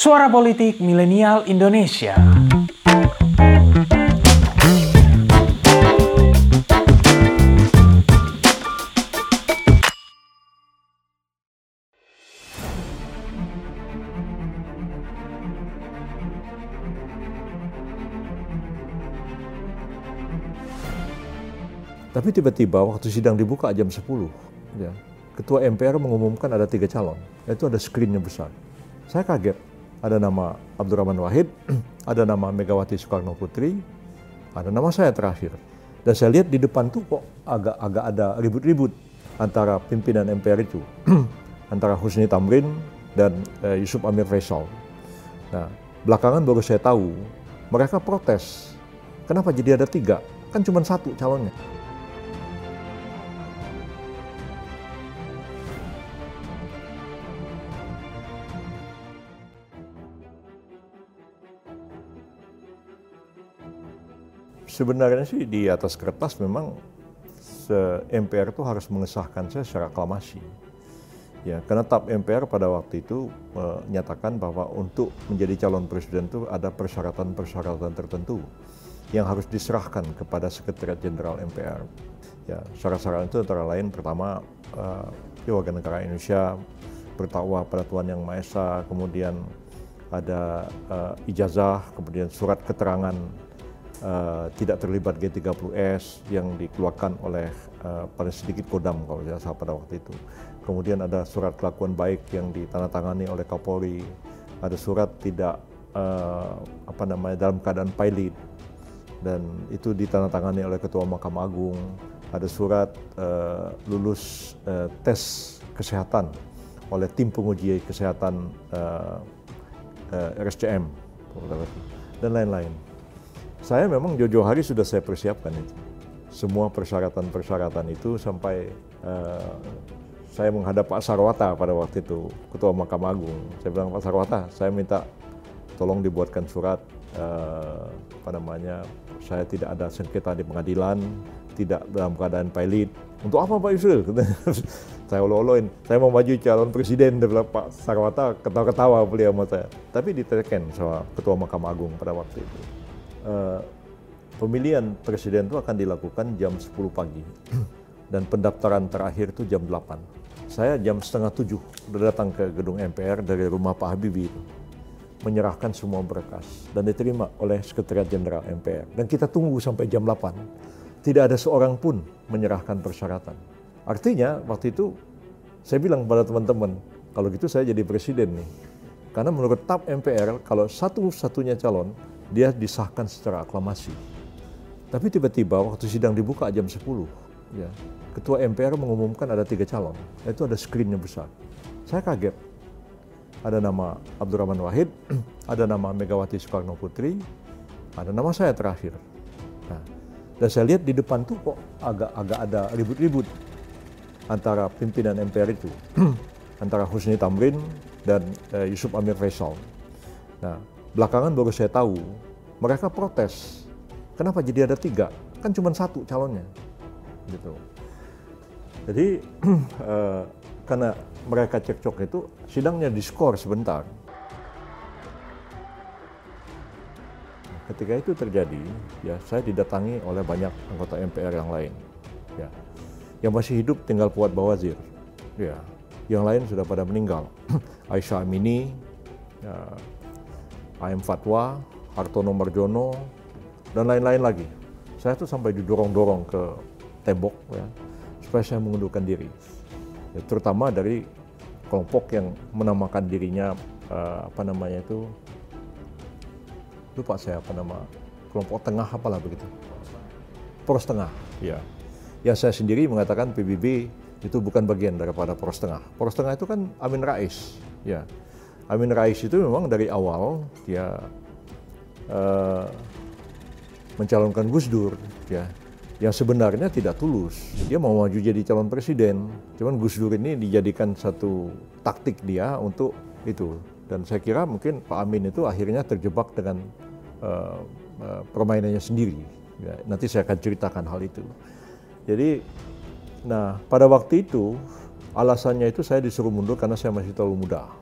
Suara Politik Milenial Indonesia. Tapi tiba-tiba waktu sidang dibuka jam 10, ya, Ketua MPR mengumumkan ada tiga calon, itu ada screennya besar. Saya kaget, ada nama Abdurrahman Wahid, ada nama Megawati Soekarno Putri, ada nama saya terakhir. Dan saya lihat di depan tuh kok agak-agak ada ribut-ribut antara pimpinan MPR itu, antara Husni Tamrin dan eh, Yusuf Amir Faisal. Nah, belakangan baru saya tahu mereka protes. Kenapa jadi ada tiga? Kan cuma satu calonnya. Sebenarnya sih di atas kertas memang MPR itu harus mengesahkan saya secara aklamasi. Ya, karena TAP MPR pada waktu itu menyatakan bahwa untuk menjadi calon presiden itu ada persyaratan-persyaratan tertentu yang harus diserahkan kepada Sekretariat Jenderal MPR. Ya, syarat-syarat itu antara lain pertama uh, warga negara Indonesia bertakwa pada Tuhan Yang Maha Esa, kemudian ada uh, ijazah, kemudian surat keterangan uh, tidak terlibat G30S yang dikeluarkan oleh uh, paling sedikit Kodam kalau saya salah pada waktu itu. Kemudian ada surat kelakuan baik yang ditandatangani oleh Kapolri, ada surat tidak uh, apa namanya dalam keadaan pilot dan itu ditandatangani oleh Ketua Mahkamah Agung. Ada surat uh, lulus uh, tes kesehatan oleh tim penguji kesehatan uh, uh, RSCM dan lain-lain. Saya memang Jojo Hari sudah saya persiapkan itu. Semua persyaratan-persyaratan itu sampai uh, saya menghadap Pak Sarwata pada waktu itu, Ketua Mahkamah Agung. Saya bilang, Pak Sarwata, saya minta tolong dibuatkan surat, uh, apa namanya, saya tidak ada sengketa di pengadilan, tidak dalam keadaan pilot. Untuk apa Pak Yusril? saya olo-oloin, saya mau maju calon presiden, bilang Pak Sarwata ketawa-ketawa beliau sama saya. Tapi diteken sama Ketua Mahkamah Agung pada waktu itu. Uh, pemilihan presiden itu akan dilakukan jam 10 pagi dan pendaftaran terakhir itu jam 8. Saya jam setengah tujuh sudah datang ke gedung MPR dari rumah Pak Habibie itu menyerahkan semua berkas dan diterima oleh Sekretariat Jenderal MPR. Dan kita tunggu sampai jam 8. Tidak ada seorang pun menyerahkan persyaratan. Artinya waktu itu saya bilang pada teman-teman, kalau gitu saya jadi presiden nih. Karena menurut TAP MPR, kalau satu-satunya calon, dia disahkan secara aklamasi. Tapi tiba-tiba waktu sidang dibuka jam 10, ya, Ketua MPR mengumumkan ada tiga calon, itu ada screennya besar. Saya kaget, ada nama Abdurrahman Wahid, ada nama Megawati Soekarno Putri, ada nama saya terakhir. Nah, dan saya lihat di depan tuh kok agak-agak ada ribut-ribut antara pimpinan MPR itu, antara Husni Tamrin dan uh, Yusuf Amir Faisal. Nah, belakangan baru saya tahu mereka protes. Kenapa jadi ada tiga? Kan cuma satu calonnya, gitu. Jadi uh, karena mereka cekcok itu sidangnya diskor sebentar. Ketika itu terjadi, ya saya didatangi oleh banyak anggota MPR yang lain. Ya, yang masih hidup tinggal Fuad Bawazir. Ya, yang lain sudah pada meninggal. Aisyah Amini, ya, AM Fatwa, Hartono Marjono, dan lain-lain lagi. Saya tuh sampai didorong-dorong ke tembok ya, supaya saya mengundurkan diri. Ya, terutama dari kelompok yang menamakan dirinya uh, apa namanya itu lupa saya apa nama kelompok tengah apalah begitu poros tengah ya yang saya sendiri mengatakan PBB itu bukan bagian daripada poros tengah poros tengah itu kan Amin Rais ya Amin Rais itu memang dari awal dia uh, mencalonkan Gus Dur ya yang sebenarnya tidak tulus. Dia mau maju jadi calon presiden, cuman Gus Dur ini dijadikan satu taktik dia untuk itu. Dan saya kira mungkin Pak Amin itu akhirnya terjebak dengan uh, uh, permainannya sendiri. Ya, nanti saya akan ceritakan hal itu. Jadi, nah pada waktu itu alasannya itu saya disuruh mundur karena saya masih terlalu muda.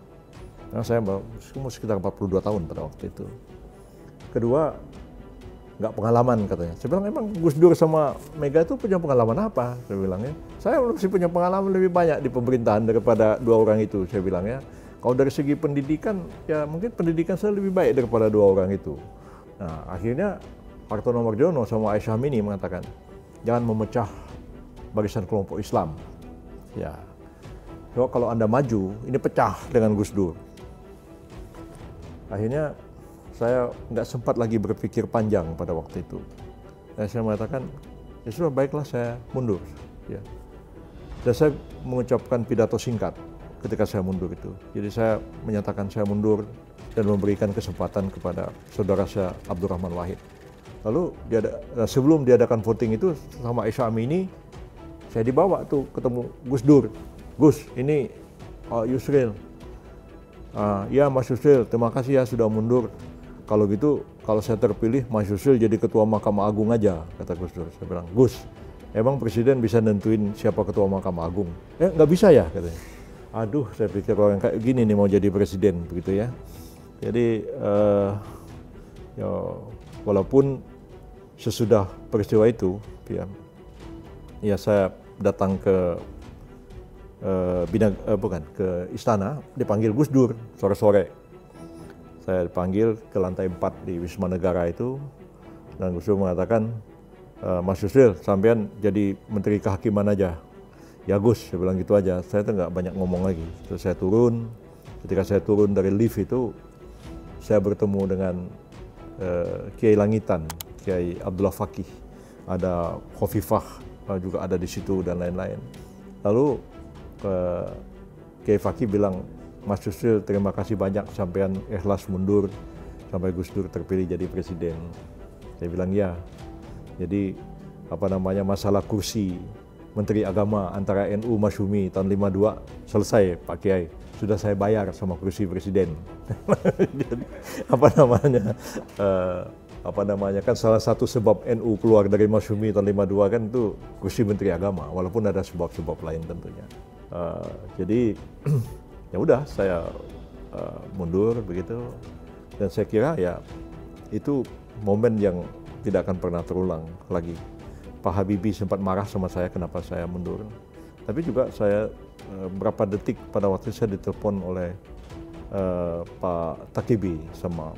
Nah, saya umur sekitar 42 tahun pada waktu itu. Kedua, nggak pengalaman katanya. Saya bilang emang Gus Dur sama Mega itu punya pengalaman apa? Saya bilang ya. Saya masih punya pengalaman lebih banyak di pemerintahan daripada dua orang itu. Saya bilang ya. Kalau dari segi pendidikan, ya mungkin pendidikan saya lebih baik daripada dua orang itu. Nah, akhirnya Hartono Marjono sama Aisyah Mini mengatakan, jangan memecah barisan kelompok Islam. Ya, so, kalau Anda maju, ini pecah dengan Gus Dur. Akhirnya saya nggak sempat lagi berpikir panjang pada waktu itu. Dan saya mengatakan, ya sudah baiklah saya mundur. Ya. Dan saya mengucapkan pidato singkat ketika saya mundur itu. Jadi saya menyatakan saya mundur dan memberikan kesempatan kepada saudara saya Abdurrahman Wahid. Lalu diada, sebelum diadakan voting itu sama Aisyah Amini, saya dibawa tuh ketemu Gus Dur. Gus, ini uh, Yusril. Uh, ya Mas Yusril, terima kasih ya sudah mundur. Kalau gitu kalau saya terpilih Mas Yusril jadi ketua Mahkamah Agung aja kata Gus Dur. Saya bilang Gus emang presiden bisa nentuin siapa ketua Mahkamah Agung? Eh nggak bisa ya katanya. Aduh saya pikir orang kayak gini nih mau jadi presiden begitu ya. Jadi uh, ya walaupun sesudah peristiwa itu ya ya saya datang ke uh, bidang uh, bukan ke istana dipanggil Gus Dur. Sore-sore. Saya dipanggil ke lantai 4 di Wisma Negara itu. Dan Gus Dur mengatakan e, Mas Yusril sampean jadi menteri kehakiman aja. Ya Gus saya bilang gitu aja. Saya tuh nggak banyak ngomong lagi. Terus saya turun. Ketika saya turun dari lift itu saya bertemu dengan uh, Kiai Langitan Kiai Abdullah Fakih. Ada Khofifah uh, juga ada di situ dan lain-lain. Lalu uh, Kiai Fakih bilang Mas Yusril terima kasih banyak sampean ikhlas mundur sampai Gus Dur terpilih jadi presiden. Saya bilang ya. Jadi apa namanya masalah kursi Menteri Agama antara NU Masyumi tahun 52 selesai Pak Kiai. Sudah saya bayar sama kursi presiden. jadi apa namanya uh, apa namanya kan salah satu sebab NU keluar dari Masyumi tahun 52 kan itu kursi Menteri Agama walaupun ada sebab-sebab lain tentunya. Uh, jadi ya udah saya uh, mundur begitu dan saya kira ya itu momen yang tidak akan pernah terulang lagi. Pak Habibie sempat marah sama saya kenapa saya mundur. Tapi juga saya uh, berapa detik pada waktu saya ditelepon oleh uh, Pak Takebi sama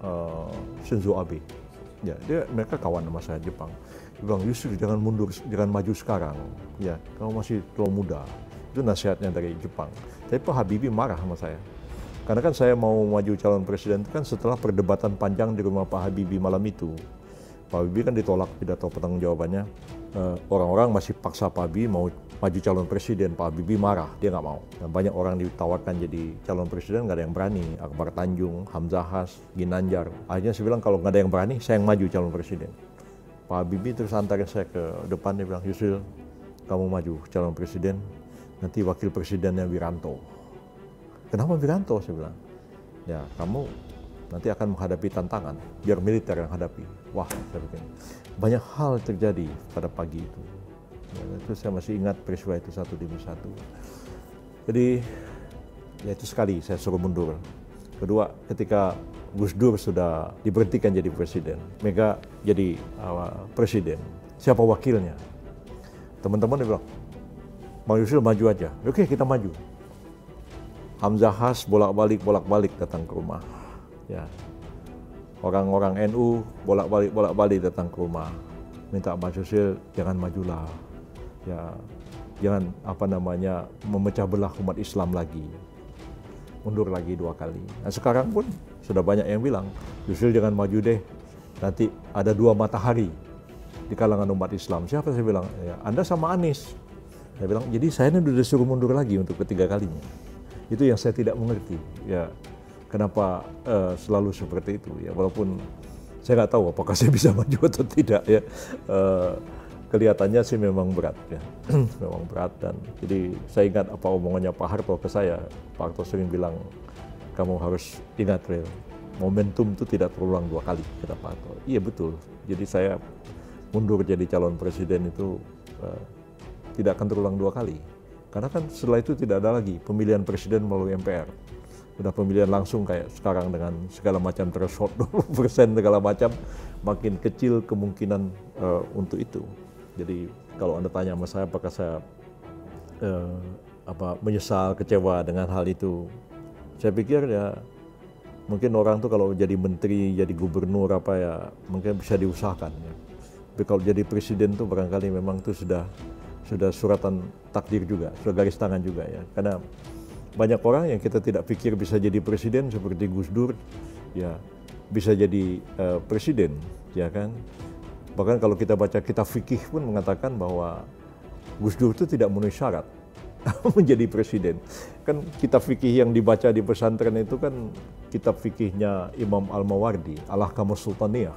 uh, Shinzo Abe. Ya, dia mereka kawan sama saya Jepang. Dia bilang, Yusuf jangan mundur, jangan maju sekarang. Ya, kamu masih terlalu muda. Itu nasihatnya dari Jepang. Tapi Pak Habibie marah sama saya. Karena kan saya mau maju calon presiden itu kan setelah perdebatan panjang di rumah Pak Habibie malam itu. Pak Habibie kan ditolak pidato pertanggung jawabannya. Uh, orang-orang masih paksa Pak Habibie mau maju calon presiden. Pak Habibie marah, dia nggak mau. Dan banyak orang ditawarkan jadi calon presiden nggak ada yang berani. Akbar Tanjung, Hamzah Has, Ginanjar. Akhirnya saya bilang kalau nggak ada yang berani, saya yang maju calon presiden. Pak Habibie terus antarin saya ke depan, dia bilang, Yusril, kamu maju calon presiden, nanti wakil presidennya Wiranto. Kenapa Wiranto? Saya bilang, ya kamu nanti akan menghadapi tantangan, biar militer yang hadapi. Wah, saya pikir banyak hal terjadi pada pagi itu. Ya, itu saya masih ingat peristiwa itu satu demi satu. Jadi, ya itu sekali saya suruh mundur. Kedua, ketika Gus Dur sudah diberhentikan jadi presiden, Mega jadi uh, presiden, siapa wakilnya? Teman-teman bilang, Bang Yusril maju aja. Oke, kita maju. Hamzah Has bolak-balik bolak-balik datang ke rumah. Ya. Orang-orang NU bolak-balik bolak-balik datang ke rumah. Minta Bang Yusril jangan majulah. Ya, jangan apa namanya memecah belah umat Islam lagi. Mundur lagi dua kali. Nah sekarang pun sudah banyak yang bilang, Yusril jangan maju deh. Nanti ada dua matahari di kalangan umat Islam. Siapa saya bilang? Ya, Anda sama Anies saya bilang, jadi saya ini sudah disuruh mundur lagi untuk ketiga kalinya. Itu yang saya tidak mengerti. Ya, kenapa uh, selalu seperti itu? Ya, walaupun saya nggak tahu apakah saya bisa maju atau tidak. Ya, uh, kelihatannya sih memang berat. Ya, memang berat dan jadi saya ingat apa omongannya Pak Harto ke saya. Pak Harto sering bilang, kamu harus ingat real. Momentum itu tidak terulang dua kali, kata Pak Harto. Iya betul. Jadi saya mundur jadi calon presiden itu uh, tidak akan terulang dua kali. Karena kan setelah itu tidak ada lagi pemilihan presiden melalui MPR. Udah pemilihan langsung kayak sekarang dengan segala macam threshold 20% segala macam makin kecil kemungkinan uh, untuk itu. Jadi kalau anda tanya sama saya apakah saya uh, apa menyesal kecewa dengan hal itu, saya pikir ya mungkin orang tuh kalau jadi menteri jadi gubernur apa ya mungkin bisa diusahakan ya. Tapi kalau jadi presiden tuh barangkali memang tuh sudah sudah suratan takdir juga, sudah garis tangan juga ya. Karena banyak orang yang kita tidak pikir bisa jadi presiden seperti Gus Dur, ya bisa jadi uh, presiden, ya kan? Bahkan kalau kita baca kitab fikih pun mengatakan bahwa Gus Dur itu tidak memenuhi syarat menjadi presiden. Kan kitab fikih yang dibaca di pesantren itu kan kitab fikihnya Imam Al-Mawardi, Allah Kamu Sultaniyah.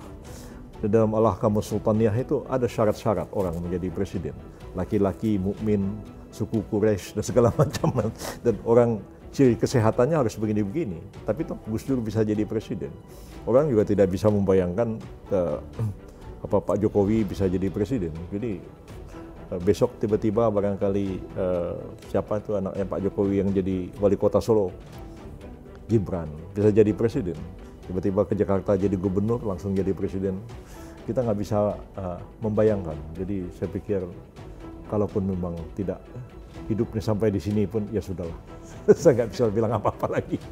Dalam Allah Kamu Sultaniyah itu ada syarat-syarat orang menjadi presiden. Laki-laki, mukmin, suku Quraisy dan segala macam dan orang ciri kesehatannya harus begini-begini. Tapi toh Gus Dur bisa jadi presiden. Orang juga tidak bisa membayangkan uh, apa Pak Jokowi bisa jadi presiden. Jadi uh, besok tiba-tiba barangkali uh, siapa itu anaknya Pak Jokowi yang jadi wali kota Solo, Gibran bisa jadi presiden. Tiba-tiba ke Jakarta jadi gubernur langsung jadi presiden. Kita nggak bisa uh, membayangkan. Jadi saya pikir kalaupun memang tidak hidupnya sampai di sini pun ya sudahlah. Saya nggak bisa bilang apa-apa lagi.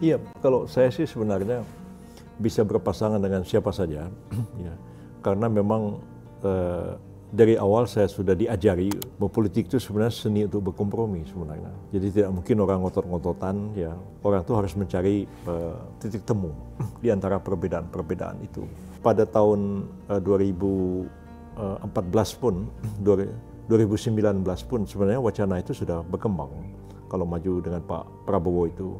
Iya, kalau saya sih sebenarnya bisa berpasangan dengan siapa saja, ya, karena memang eh, dari awal saya sudah diajari bahwa politik itu sebenarnya seni untuk berkompromi sebenarnya. Jadi tidak mungkin orang ngotot-ngototan ya. Orang itu harus mencari uh, titik temu di antara perbedaan-perbedaan itu. Pada tahun uh, 2014 pun 2019 pun sebenarnya wacana itu sudah berkembang kalau maju dengan Pak Prabowo itu.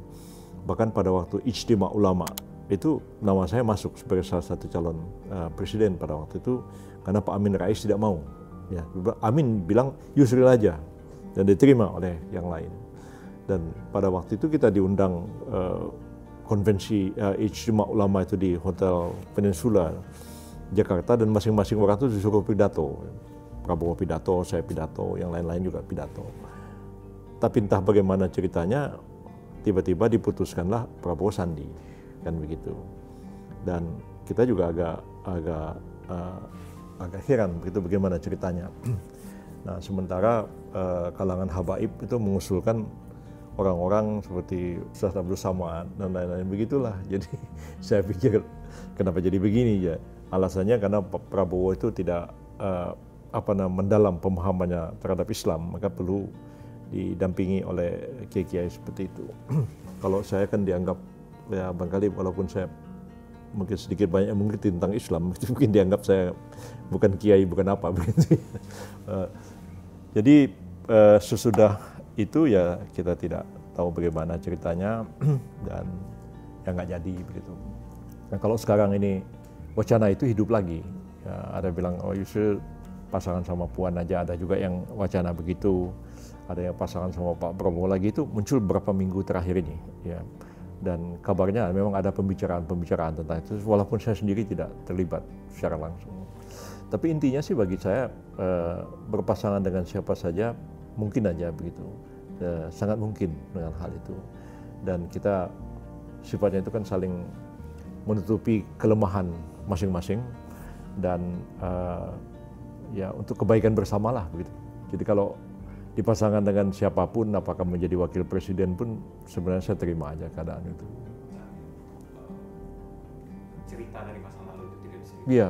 Bahkan pada waktu ijtima ulama itu nama saya masuk sebagai salah satu calon uh, presiden pada waktu itu karena Pak Amin Rais tidak mau. Ya, Amin bilang Yusril aja dan diterima oleh yang lain. Dan pada waktu itu kita diundang uh, konvensi uh, ijtima ulama itu di Hotel Peninsula Jakarta dan masing-masing orang itu disuruh pidato. Prabowo pidato, saya pidato, yang lain-lain juga pidato. Tapi entah bagaimana ceritanya, tiba-tiba diputuskanlah Prabowo Sandi, kan begitu. Dan kita juga agak agak uh, agak heran begitu bagaimana ceritanya. Nah, sementara uh, kalangan habaib itu mengusulkan orang-orang seperti Ustaz Abdul Samad dan lain-lain begitulah. Jadi saya pikir kenapa jadi begini ya? Alasannya karena Prabowo itu tidak uh, apa namanya mendalam pemahamannya terhadap Islam, maka perlu didampingi oleh kiai-kiai seperti itu. Kalau saya kan dianggap ya barangkali walaupun saya mungkin sedikit banyak mengerti tentang Islam, mungkin dianggap saya bukan kiai, bukan apa begitu. uh, jadi uh, sesudah itu ya kita tidak tahu bagaimana ceritanya dan ya nggak jadi begitu. Nah kalau sekarang ini wacana itu hidup lagi, ya, ada bilang oh Yusril pasangan sama Puan aja, ada juga yang wacana begitu, ada yang pasangan sama Pak Prabowo lagi itu muncul beberapa minggu terakhir ini. Ya dan kabarnya memang ada pembicaraan-pembicaraan tentang itu walaupun saya sendiri tidak terlibat secara langsung. Tapi intinya sih bagi saya eh, berpasangan dengan siapa saja mungkin aja begitu. Eh, sangat mungkin dengan hal itu. Dan kita sifatnya itu kan saling menutupi kelemahan masing-masing dan eh, ya untuk kebaikan bersamalah begitu. Jadi kalau dipasangkan dengan siapa pun, apakah menjadi wakil presiden pun sebenarnya saya terima aja keadaan itu. Cerita dari masa lalu itu tidak bisa. Iya,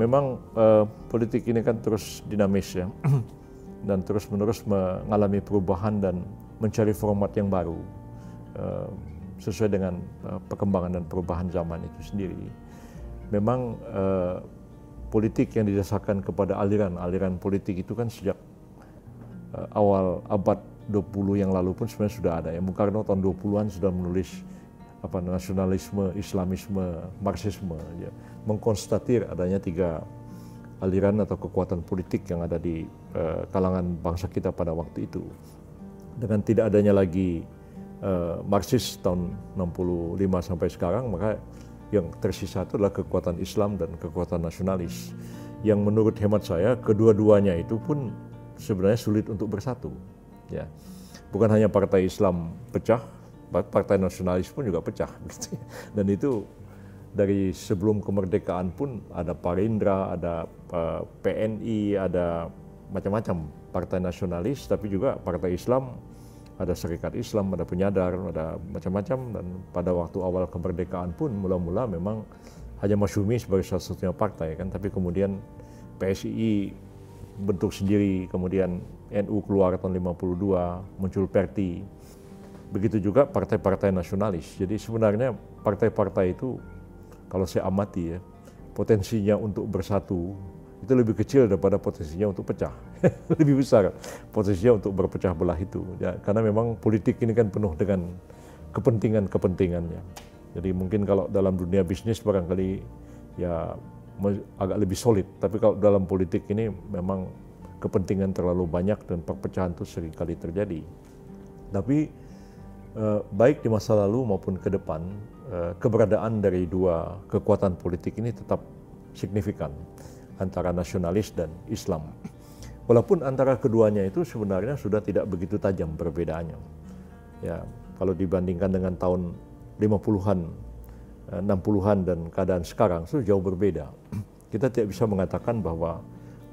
memang uh, politik ini kan terus dinamis ya, dan terus menerus mengalami perubahan dan mencari format yang baru uh, sesuai dengan uh, perkembangan dan perubahan zaman itu sendiri. Memang uh, politik yang didasarkan kepada aliran-aliran politik itu kan sejak awal abad 20 yang lalu pun sebenarnya sudah ada ya. Bung Karno tahun 20-an sudah menulis apa nasionalisme, Islamisme, Marxisme ya, mengkonstatir adanya tiga aliran atau kekuatan politik yang ada di uh, kalangan bangsa kita pada waktu itu. Dengan tidak adanya lagi uh, Marxis tahun 65 sampai sekarang, maka yang tersisa itu adalah kekuatan Islam dan kekuatan nasionalis yang menurut hemat saya kedua-duanya itu pun sebenarnya sulit untuk bersatu. Ya, bukan hanya partai Islam pecah, partai nasionalis pun juga pecah. Dan itu dari sebelum kemerdekaan pun ada Parindra, ada eh, PNI, ada macam-macam partai nasionalis, tapi juga partai Islam, ada Serikat Islam, ada Penyadar, ada macam-macam. Dan pada waktu awal kemerdekaan pun mula-mula memang hanya Masyumi sebagai salah satunya partai kan, tapi kemudian PSI bentuk sendiri, kemudian NU keluar tahun 52, muncul Perti. Begitu juga partai-partai nasionalis. Jadi sebenarnya partai-partai itu kalau saya amati ya, potensinya untuk bersatu itu lebih kecil daripada potensinya untuk pecah. lebih besar potensinya untuk berpecah belah itu. Ya, karena memang politik ini kan penuh dengan kepentingan-kepentingannya. Jadi mungkin kalau dalam dunia bisnis barangkali ya agak lebih solid. Tapi kalau dalam politik ini memang kepentingan terlalu banyak dan perpecahan itu sering kali terjadi. Tapi eh, baik di masa lalu maupun ke depan Eh, keberadaan dari dua kekuatan politik ini tetap signifikan antara nasionalis dan Islam. Walaupun antara keduanya itu sebenarnya sudah tidak begitu tajam perbedaannya. Ya, kalau dibandingkan dengan tahun 50-an, 60-an eh, dan keadaan sekarang itu jauh berbeda. Kita tidak bisa mengatakan bahwa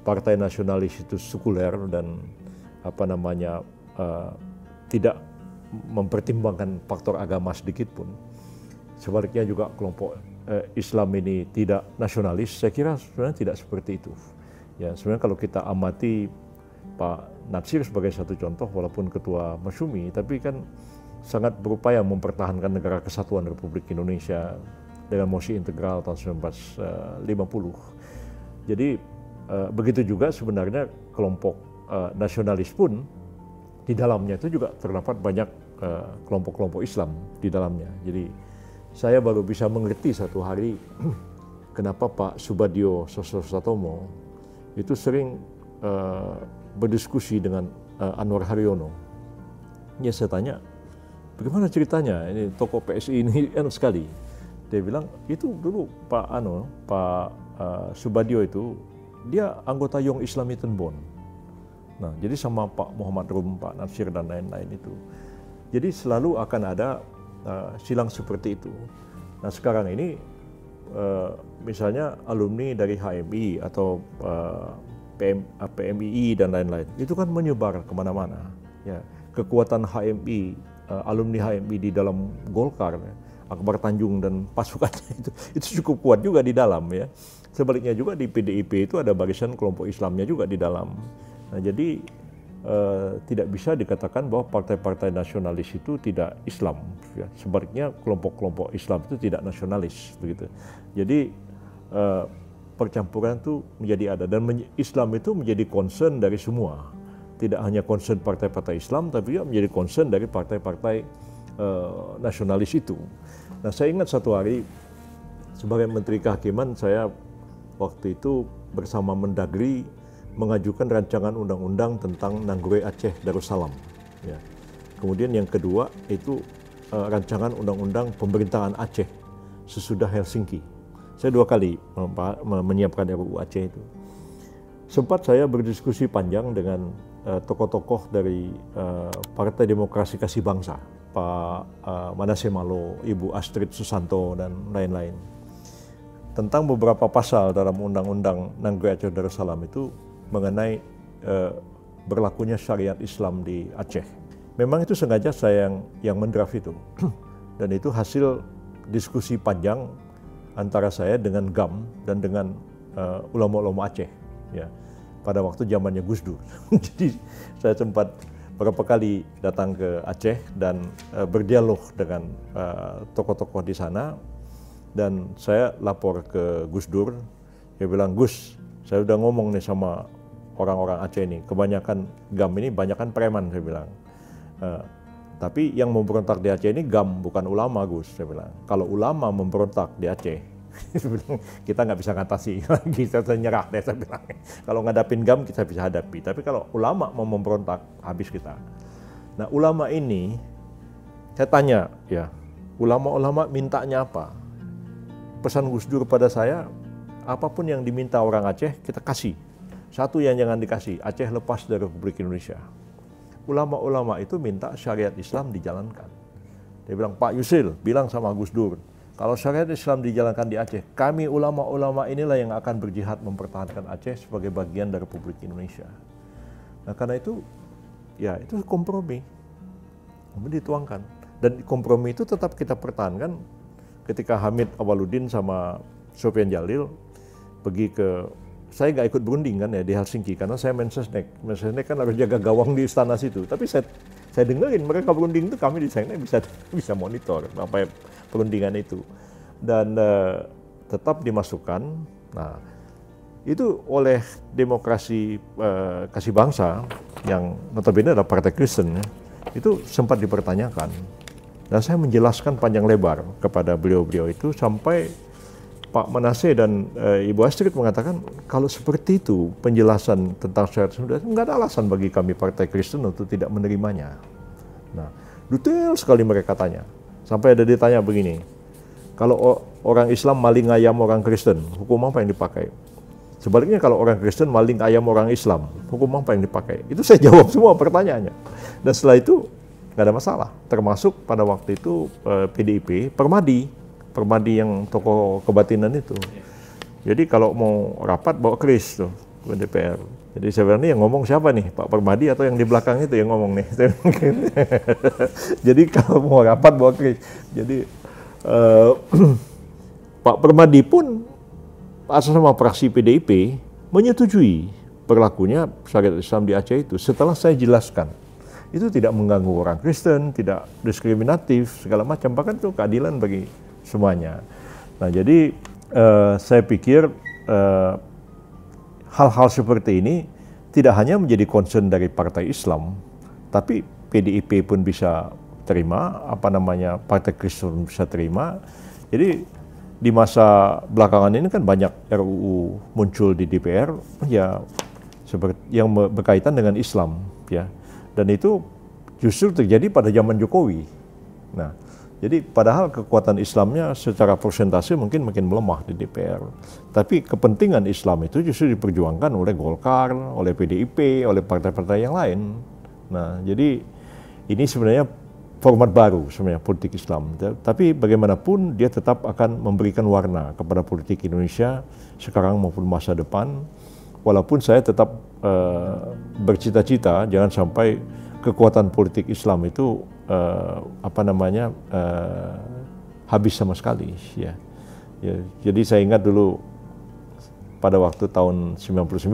partai nasionalis itu sekuler dan apa namanya uh, tidak mempertimbangkan faktor agama sedikit pun Sebaliknya juga kelompok eh, Islam ini tidak nasionalis, saya kira sebenarnya tidak seperti itu. Ya, sebenarnya kalau kita amati Pak Natsir sebagai satu contoh, walaupun ketua Masyumi, tapi kan sangat berupaya mempertahankan negara kesatuan Republik Indonesia dengan mosi integral tahun 1950. Jadi eh, begitu juga sebenarnya kelompok eh, nasionalis pun di dalamnya itu juga terdapat banyak eh, kelompok-kelompok Islam di dalamnya. Jadi saya baru bisa mengerti satu hari kenapa Pak Subadio Sososatomo itu sering berdiskusi dengan Anwar Haryono. Ya saya tanya, bagaimana ceritanya ini tokoh PSI ini enak sekali. Dia bilang itu dulu Pak Ano, Pak uh, Subadio itu dia anggota Young Islamitan Bond. Nah, jadi sama Pak Muhammad Rum, Pak Nasir dan lain-lain itu. Jadi selalu akan ada uh, silang seperti itu. Nah sekarang ini uh, misalnya alumni dari HMI atau uh, PM, PMII dan lain-lain itu kan menyebar ke mana-mana. Ya kekuatan HMI uh, alumni HMI di dalam Golkar, ya, Akbar Tanjung dan pasukannya itu itu cukup kuat juga di dalam ya. Sebaliknya juga di PDIP itu ada barisan kelompok Islamnya juga di dalam. Nah jadi Uh, tidak bisa dikatakan bahwa partai-partai nasionalis itu tidak Islam. Ya. Sebaliknya kelompok-kelompok Islam itu tidak nasionalis, begitu. Jadi uh, percampuran itu menjadi ada dan Islam itu menjadi concern dari semua. Tidak hanya concern partai-partai Islam, tapi juga menjadi concern dari partai-partai uh, nasionalis itu. Nah, saya ingat satu hari sebagai Menteri Kehakiman saya waktu itu bersama Mendagri mengajukan rancangan undang-undang tentang Nanggure Aceh Darussalam. Ya. Kemudian yang kedua itu uh, rancangan undang-undang pemerintahan Aceh sesudah Helsinki. Saya dua kali menyiapkan RUU Aceh itu. Sempat saya berdiskusi panjang dengan tokoh-tokoh dari uh, Partai Demokrasi Kasih Bangsa, Pak uh, Manase Malo, Ibu Astrid Susanto, dan lain-lain. Tentang beberapa pasal dalam Undang-Undang Nanggure Aceh Darussalam itu mengenai uh, berlakunya syariat Islam di Aceh. Memang itu sengaja saya yang yang mendraft itu. Dan itu hasil diskusi panjang antara saya dengan GAM dan dengan uh, ulama-ulama Aceh ya. Pada waktu zamannya Gus Dur. Jadi saya sempat beberapa kali datang ke Aceh dan uh, berdialog dengan tokoh-tokoh uh, di sana dan saya lapor ke Gus Dur dia bilang Gus saya udah ngomong nih sama orang-orang Aceh ini. Kebanyakan GAM ini banyakkan preman saya bilang. Uh, tapi yang memberontak di Aceh ini GAM bukan ulama Gus saya bilang. Kalau ulama memberontak di Aceh kita nggak bisa ngatasi lagi saya nyerah deh saya bilang. Kalau ngadapin GAM kita bisa hadapi. Tapi kalau ulama mau memberontak habis kita. Nah ulama ini saya tanya ya ulama-ulama mintanya apa? Pesan Gus Dur pada saya apa pun yang diminta orang Aceh kita kasih. Satu yang jangan dikasih, Aceh lepas dari Republik Indonesia. Ulama-ulama itu minta syariat Islam dijalankan. Dia bilang, Pak Yusil, bilang sama Gus Dur, kalau syariat Islam dijalankan di Aceh, kami ulama-ulama inilah yang akan berjihad mempertahankan Aceh sebagai bagian dari Republik Indonesia. Nah karena itu, ya itu kompromi. Kemudian dituangkan. Dan kompromi itu tetap kita pertahankan ketika Hamid Awaludin sama Sofian Jalil pergi ke saya nggak ikut berunding kan ya di Helsinki karena saya mensesnek. Mensesnek kan harus jaga gawang di istana situ. Tapi saya saya dengerin mereka berunding itu kami di sana bisa bisa monitor apa perundingan itu dan uh, tetap dimasukkan. Nah itu oleh demokrasi uh, kasih bangsa yang notabene adalah partai Kristen itu sempat dipertanyakan dan saya menjelaskan panjang lebar kepada beliau-beliau itu sampai Pak Manase dan e, Ibu Astrid mengatakan kalau seperti itu penjelasan tentang syariat sudah nggak ada alasan bagi kami Partai Kristen untuk tidak menerimanya. Nah, detail sekali mereka tanya. Sampai ada ditanya begini, kalau orang Islam maling ayam orang Kristen, hukum apa yang dipakai? Sebaliknya kalau orang Kristen maling ayam orang Islam, hukum apa yang dipakai? Itu saya jawab semua pertanyaannya. Dan setelah itu nggak ada masalah. Termasuk pada waktu itu eh, PDIP, Permadi, Permadi yang tokoh kebatinan itu. Jadi kalau mau rapat bawa Kris tuh ke DPR. Jadi ini yang ngomong siapa nih, Pak Permadi atau yang di belakang itu yang ngomong nih. Jadi kalau mau rapat bawa Kris. Jadi uh, Pak Permadi pun asal sama fraksi PDIP menyetujui berlakunya syariat Islam di Aceh itu setelah saya jelaskan itu tidak mengganggu orang Kristen, tidak diskriminatif segala macam, bahkan itu keadilan bagi semuanya. Nah, jadi uh, saya pikir eh, hal-hal seperti ini tidak hanya menjadi concern dari Partai Islam, tapi PDIP pun bisa terima, apa namanya Partai Kristen bisa terima. Jadi di masa belakangan ini kan banyak RUU muncul di DPR, ya seperti yang berkaitan dengan Islam, ya dan itu justru terjadi pada zaman Jokowi. Nah, jadi padahal kekuatan Islamnya secara persentase mungkin makin melemah di DPR. Tapi kepentingan Islam itu justru diperjuangkan oleh Golkar, oleh PDIP, oleh partai-partai yang lain. Nah, jadi ini sebenarnya format baru sebenarnya politik Islam. Tapi bagaimanapun dia tetap akan memberikan warna kepada politik Indonesia sekarang maupun masa depan walaupun saya tetap uh, bercita-cita jangan sampai kekuatan politik Islam itu uh, apa namanya uh, habis sama sekali ya. ya jadi saya ingat dulu pada waktu tahun 99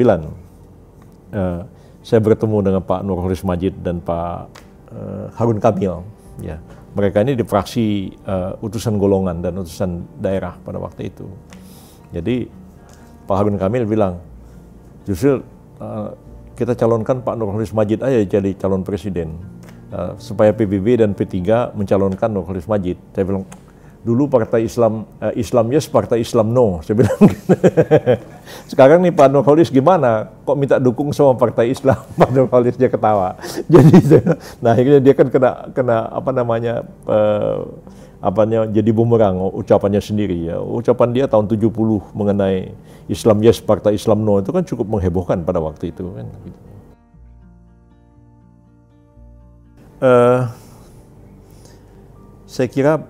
uh, saya bertemu dengan Pak Nurholis Majid dan Pak uh, Harun Kamil ya mereka ini di fraksi uh, utusan golongan dan utusan daerah pada waktu itu jadi Pak Harun Kamil bilang justru uh, kita calonkan Pak Nurholis Majid aja jadi calon presiden uh, supaya PBB dan P3 mencalonkan Nurholis Majid. Saya bilang dulu partai Islam uh, Islam yes, partai Islam no. Saya bilang gitu. Sekarang nih Pak Nurholis gimana? Kok minta dukung sama partai Islam? Pak Nurholis dia ketawa. Jadi nah akhirnya dia kan kena kena apa namanya uh, apanya jadi bumerang ucapannya sendiri ya. Ucapan dia tahun 70 mengenai Islam yes, Partai Islam no itu kan cukup menghebohkan pada waktu itu kan. Uh, saya kira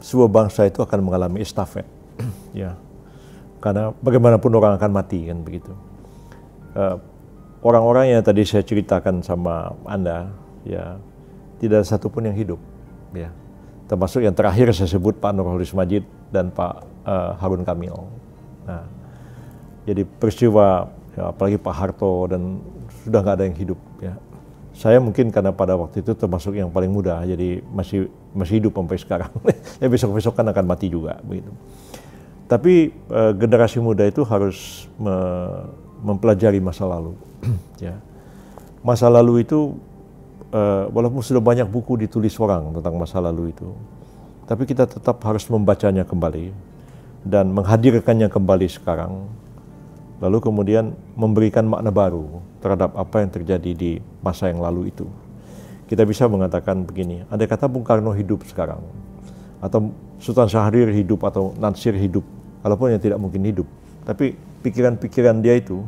sebuah bangsa itu akan mengalami estafet, ya, karena bagaimanapun orang akan mati kan begitu. eh, orang-orang yang tadi saya ceritakan sama anda, ya, tidak ada satupun yang hidup, ya termasuk yang terakhir saya sebut Pak Nurholis Majid dan Pak uh, Harun Kamil. Nah, jadi peristiwa ya, apalagi Pak Harto dan sudah nggak ada yang hidup ya. Saya mungkin karena pada waktu itu termasuk yang paling muda, jadi masih masih hidup sampai sekarang. ya besok-besok kan akan mati juga begitu. Tapi uh, generasi muda itu harus me mempelajari masa lalu. ya, masa lalu itu uh, walaupun sudah banyak buku ditulis orang tentang masa lalu itu, tapi kita tetap harus membacanya kembali dan menghadirkannya kembali sekarang, lalu kemudian memberikan makna baru terhadap apa yang terjadi di masa yang lalu itu. Kita bisa mengatakan begini, ada kata Bung Karno hidup sekarang, atau Sultan Syahrir hidup, atau Natsir hidup Walaupun yang tidak mungkin hidup. Tapi pikiran-pikiran dia itu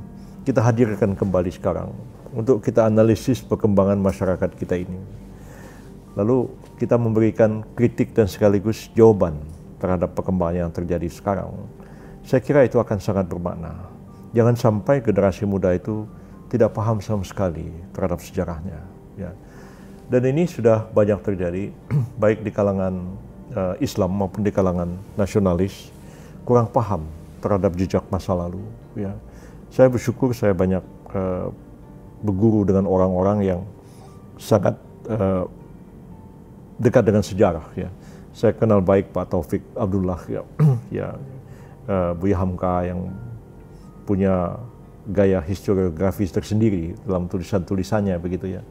kita hadirkan kembali sekarang untuk kita analisis perkembangan masyarakat kita ini. Lalu kita memberikan kritik dan sekaligus jawaban terhadap perkembangan yang terjadi sekarang. Saya kira itu akan sangat bermakna. Jangan sampai generasi muda itu tidak paham sama sekali terhadap sejarahnya. Ya. Dan ini sudah banyak terjadi, baik di kalangan uh, Islam maupun di kalangan nasionalis, kurang paham terhadap jejak masa lalu. Ya. Saya bersyukur saya banyak uh, berguru dengan orang-orang yang sangat uh, dekat dengan sejarah. Ya. Saya kenal baik Pak Taufik Abdullah, ya, ya uh, Buya Hamka yang punya gaya historiografis tersendiri dalam tulisan-tulisannya begitu ya.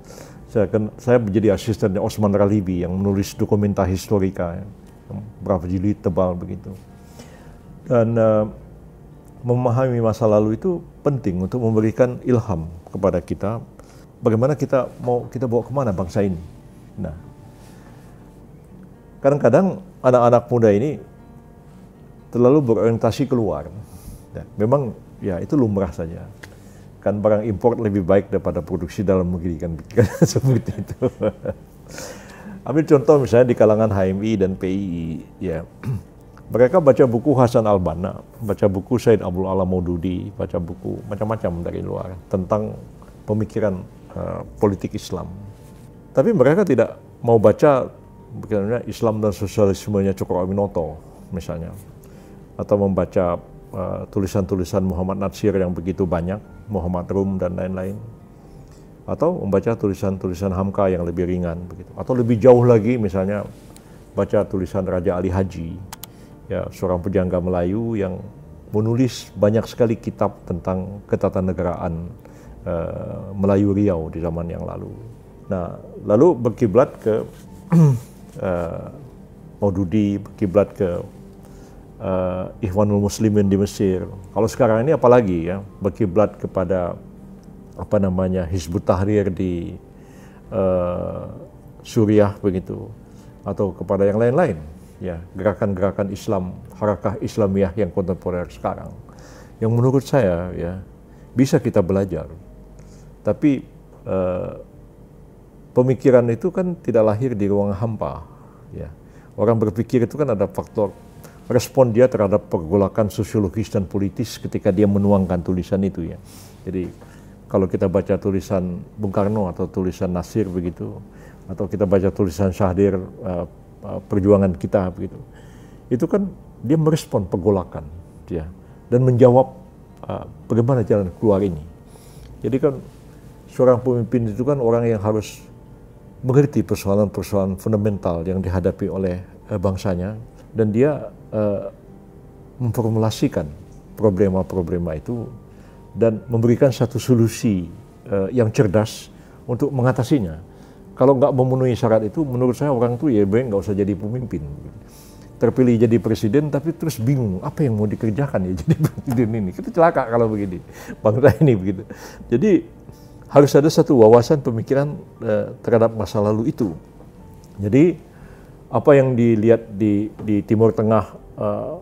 Saya, kan, saya menjadi asistennya Osman Ralibi yang menulis dokumenta historika ya, berapa jilid tebal begitu. Dan uh, memahami masa lalu itu penting untuk memberikan ilham kepada kita bagaimana kita mau kita bawa ke mana bangsa ini. Nah, kadang-kadang anak-anak muda ini terlalu berorientasi keluar. Ya, memang ya itu lumrah saja. Kan barang import lebih baik daripada produksi dalam negeri kan, kan seperti itu. Ambil contoh misalnya di kalangan HMI dan PII, ya mereka baca buku Hasan Al-Banna, baca buku Said Abdul Alam Maududi, baca buku macam-macam dari luar tentang pemikiran uh, politik Islam. Tapi mereka tidak mau baca misalnya Islam dan sosialismenya Cokro Aminoto misalnya atau membaca uh, tulisan-tulisan Muhammad Natsir yang begitu banyak, Muhammad Rum dan lain-lain. Atau membaca tulisan-tulisan Hamka yang lebih ringan begitu. Atau lebih jauh lagi misalnya baca tulisan Raja Ali Haji, ya seorang pejangga Melayu yang menulis banyak sekali kitab tentang ketatanegaraan uh, Melayu Riau di zaman yang lalu. Nah, lalu berkiblat ke uh, Maududi, berkiblat ke uh, Ikhwanul Muslimin di Mesir. Kalau sekarang ini apalagi ya, berkiblat kepada apa namanya Hizbut Tahrir di uh, Suriah begitu atau kepada yang lain-lain ya gerakan-gerakan Islam harakah Islamiyah yang kontemporer sekarang. Yang menurut saya ya bisa kita belajar. Tapi uh, pemikiran itu kan tidak lahir di ruang hampa ya. Orang berpikir itu kan ada faktor respon dia terhadap pergolakan sosiologis dan politis ketika dia menuangkan tulisan itu ya. Jadi kalau kita baca tulisan Bung Karno atau tulisan Nasir begitu, atau kita baca tulisan Syahdir uh, uh, perjuangan kita begitu, itu kan dia merespon pergolakan dia dan menjawab uh, bagaimana jalan keluar ini. Jadi kan seorang pemimpin itu kan orang yang harus mengerti persoalan-persoalan fundamental yang dihadapi oleh uh, bangsanya dan dia uh, memformulasikan problema-problema itu dan memberikan satu solusi uh, yang cerdas untuk mengatasinya. Kalau nggak memenuhi syarat itu, menurut saya orang itu ya baik nggak usah jadi pemimpin. Terpilih jadi presiden, tapi terus bingung apa yang mau dikerjakan ya jadi presiden ini. Kita celaka kalau begini, bangsa ini begitu. Jadi harus ada satu wawasan pemikiran uh, terhadap masa lalu itu. Jadi apa yang dilihat di, di Timur Tengah, uh,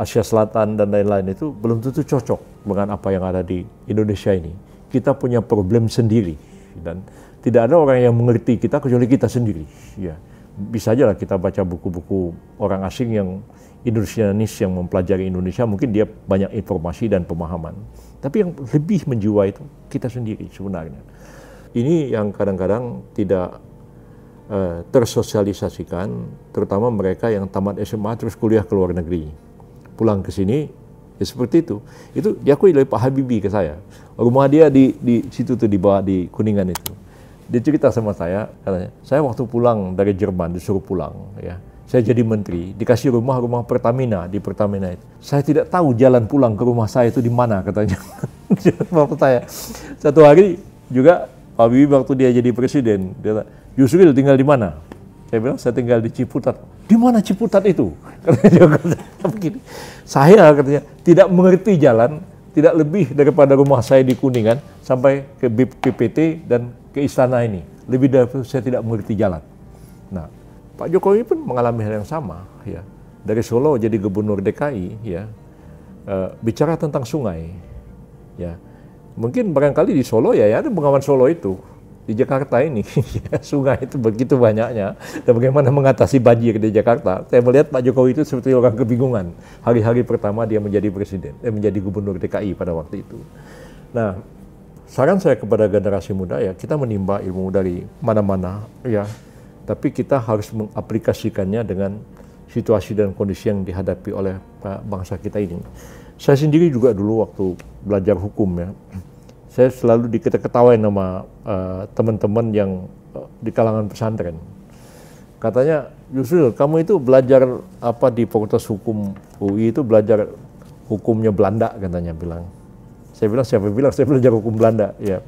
Asia Selatan dan lain-lain itu belum tentu cocok dengan apa yang ada di Indonesia ini. Kita punya problem sendiri dan tidak ada orang yang mengerti kita kecuali kita sendiri. Ya, bisa aja lah kita baca buku-buku orang asing yang Indonesianis yang mempelajari Indonesia, mungkin dia banyak informasi dan pemahaman. Tapi yang lebih menjiwa itu kita sendiri sebenarnya. Ini yang kadang-kadang tidak uh, tersosialisasikan, terutama mereka yang tamat SMA terus kuliah ke luar negeri. Pulang ke sini, ya seperti itu. Itu diakui oleh Pak Habibie ke saya. Rumah dia di, di situ tuh di bawah di Kuningan itu. Dia cerita sama saya, katanya, saya waktu pulang dari Jerman disuruh pulang, ya. Saya jadi menteri, dikasih rumah rumah Pertamina di Pertamina itu. Saya tidak tahu jalan pulang ke rumah saya itu di mana katanya. Bapak saya. Satu hari juga Pak Habibie waktu dia jadi presiden, dia Yusril tinggal di mana? Saya bilang, saya tinggal di Ciputat. Di mana Ciputat itu? begini. Saya katanya tidak mengerti jalan, tidak lebih daripada rumah saya di Kuningan sampai ke PPT dan ke istana ini. Lebih dari itu saya tidak mengerti jalan. Nah, Pak Jokowi pun mengalami hal yang sama, ya. Dari Solo jadi gubernur DKI, ya. uh, bicara tentang sungai, ya mungkin barangkali di Solo ya, ya ada Bengawan Solo itu di Jakarta ini ya, sungai itu begitu banyaknya dan bagaimana mengatasi banjir di Jakarta saya melihat Pak Jokowi itu seperti orang kebingungan hari-hari pertama dia menjadi presiden eh, menjadi gubernur DKI pada waktu itu nah saran saya kepada generasi muda ya kita menimba ilmu dari mana-mana ya tapi kita harus mengaplikasikannya dengan situasi dan kondisi yang dihadapi oleh bangsa kita ini saya sendiri juga dulu waktu belajar hukum ya saya selalu diketawain sama uh, teman-teman yang uh, di kalangan pesantren. Katanya, Yusril, kamu itu belajar apa di Fakultas Hukum UI itu belajar hukumnya Belanda katanya bilang. Saya bilang siapa bilang? Saya belajar hukum Belanda ya.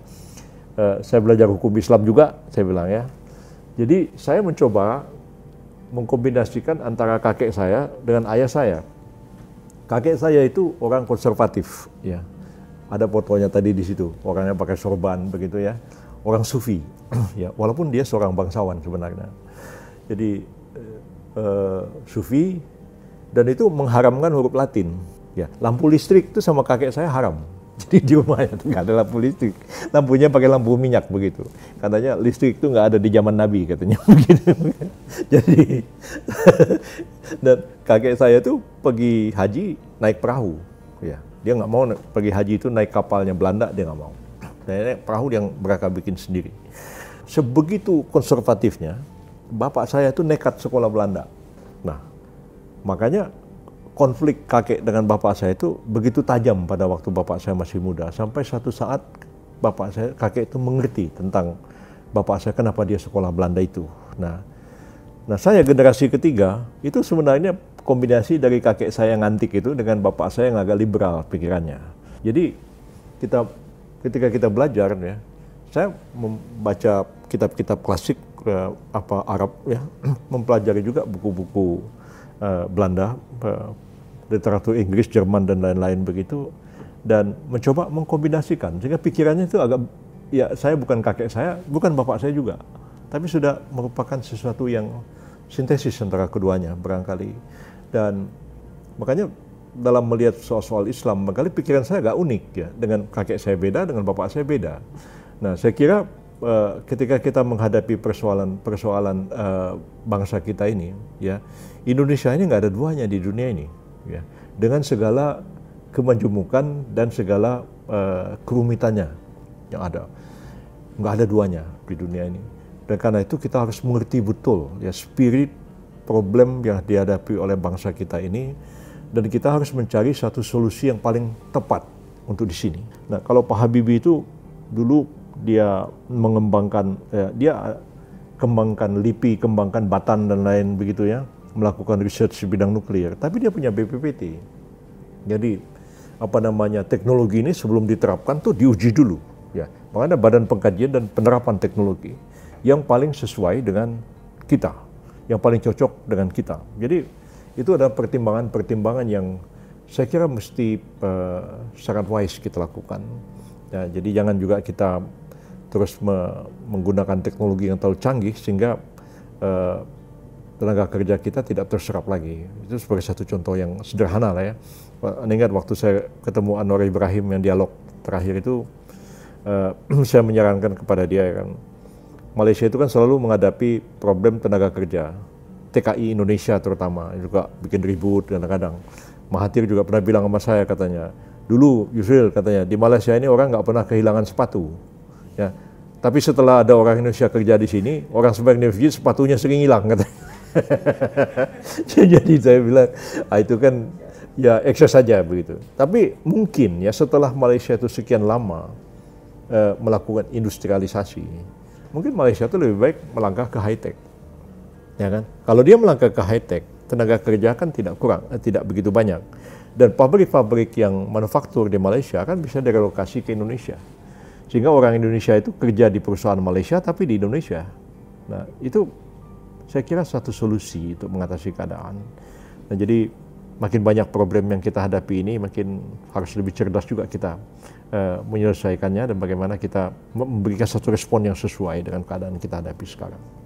Uh, saya belajar hukum Islam juga saya bilang ya. Jadi saya mencoba mengkombinasikan antara kakek saya dengan ayah saya. Kakek saya itu orang konservatif ya. Ada fotonya tadi di situ orangnya pakai sorban begitu ya. Orang sufi ya. Walaupun dia seorang bangsawan sebenarnya. Jadi uh, sufi dan itu mengharamkan huruf Latin ya. Lampu listrik itu sama kakek saya haram jadi di rumahnya tuh nggak ada lampu listrik lampunya pakai lampu minyak begitu katanya listrik itu nggak ada di zaman Nabi katanya begitu jadi dan kakek saya tuh pergi haji naik perahu ya dia nggak mau pergi haji itu naik kapalnya Belanda, dia nggak mau. Naik perahu yang mereka bikin sendiri. Sebegitu konservatifnya, bapak saya itu nekat sekolah Belanda. Nah, makanya konflik kakek dengan bapak saya itu begitu tajam pada waktu bapak saya masih muda. Sampai satu saat bapak saya, kakek itu mengerti tentang bapak saya kenapa dia sekolah Belanda itu. Nah, nah saya generasi ketiga itu sebenarnya kombinasi dari kakek saya yang antik itu dengan bapak saya yang agak liberal pikirannya. Jadi kita ketika kita belajar ya, saya membaca kitab-kitab klasik uh, apa Arab ya, mempelajari juga buku-buku uh, Belanda, uh, literatur Inggris, Jerman dan lain-lain begitu dan mencoba mengkombinasikan sehingga pikirannya itu agak ya saya bukan kakek saya, bukan bapak saya juga, tapi sudah merupakan sesuatu yang sintesis antara keduanya barangkali. Dan makanya dalam melihat soal-soal Islam, makanya pikiran saya agak unik ya. Dengan kakek saya beda, dengan bapak saya beda. Nah, saya kira uh, ketika kita menghadapi persoalan-persoalan uh, eh, bangsa kita ini, ya Indonesia ini nggak ada duanya di dunia ini, ya dengan segala kemajumukan dan segala uh, kerumitannya yang ada, nggak ada duanya di dunia ini. Dan karena itu kita harus mengerti betul ya spirit problem yang dihadapi oleh bangsa kita ini dan kita harus mencari satu solusi yang paling tepat untuk di sini. Nah, kalau Pak Habibie itu dulu dia mengembangkan ya, dia kembangkan LIPI, kembangkan Batan dan lain begitu ya, melakukan research di bidang nuklir, tapi dia punya BPPT. Jadi apa namanya teknologi ini sebelum diterapkan tuh diuji dulu ya. Makanya Badan Pengkajian dan Penerapan Teknologi yang paling sesuai dengan kita yang paling cocok dengan kita. Jadi itu adalah pertimbangan-pertimbangan yang saya kira mesti uh, sangat wise kita lakukan. Ya, jadi jangan juga kita terus me menggunakan teknologi yang terlalu canggih sehingga uh, tenaga kerja kita tidak terserap lagi. Itu sebagai satu contoh yang sederhana lah ya. Ingat waktu saya ketemu Anwar Ibrahim yang dialog terakhir itu, uh, saya menyarankan kepada dia kan, Malaysia itu kan selalu menghadapi problem tenaga kerja. TKI Indonesia terutama juga bikin ribut kadang-kadang. Mahathir juga pernah bilang sama saya katanya, dulu Yusril katanya di Malaysia ini orang nggak pernah kehilangan sepatu, ya. Tapi setelah ada orang Indonesia kerja di sini, orang sebagian Indonesia sepatunya sering hilang katanya. Jadi saya bilang, ah, itu kan ya ekses saja begitu. Tapi mungkin ya setelah Malaysia itu sekian lama eh, melakukan industrialisasi, mungkin Malaysia itu lebih baik melangkah ke high tech. Ya kan? Kalau dia melangkah ke high tech, tenaga kerja kan tidak kurang, eh, tidak begitu banyak. Dan pabrik-pabrik yang manufaktur di Malaysia kan bisa direlokasi ke Indonesia. Sehingga orang Indonesia itu kerja di perusahaan Malaysia tapi di Indonesia. Nah, itu saya kira satu solusi untuk mengatasi keadaan. Nah, jadi makin banyak problem yang kita hadapi ini, makin harus lebih cerdas juga kita uh, menyelesaikannya dan bagaimana kita memberikan satu respon yang sesuai dengan keadaan kita hadapi sekarang.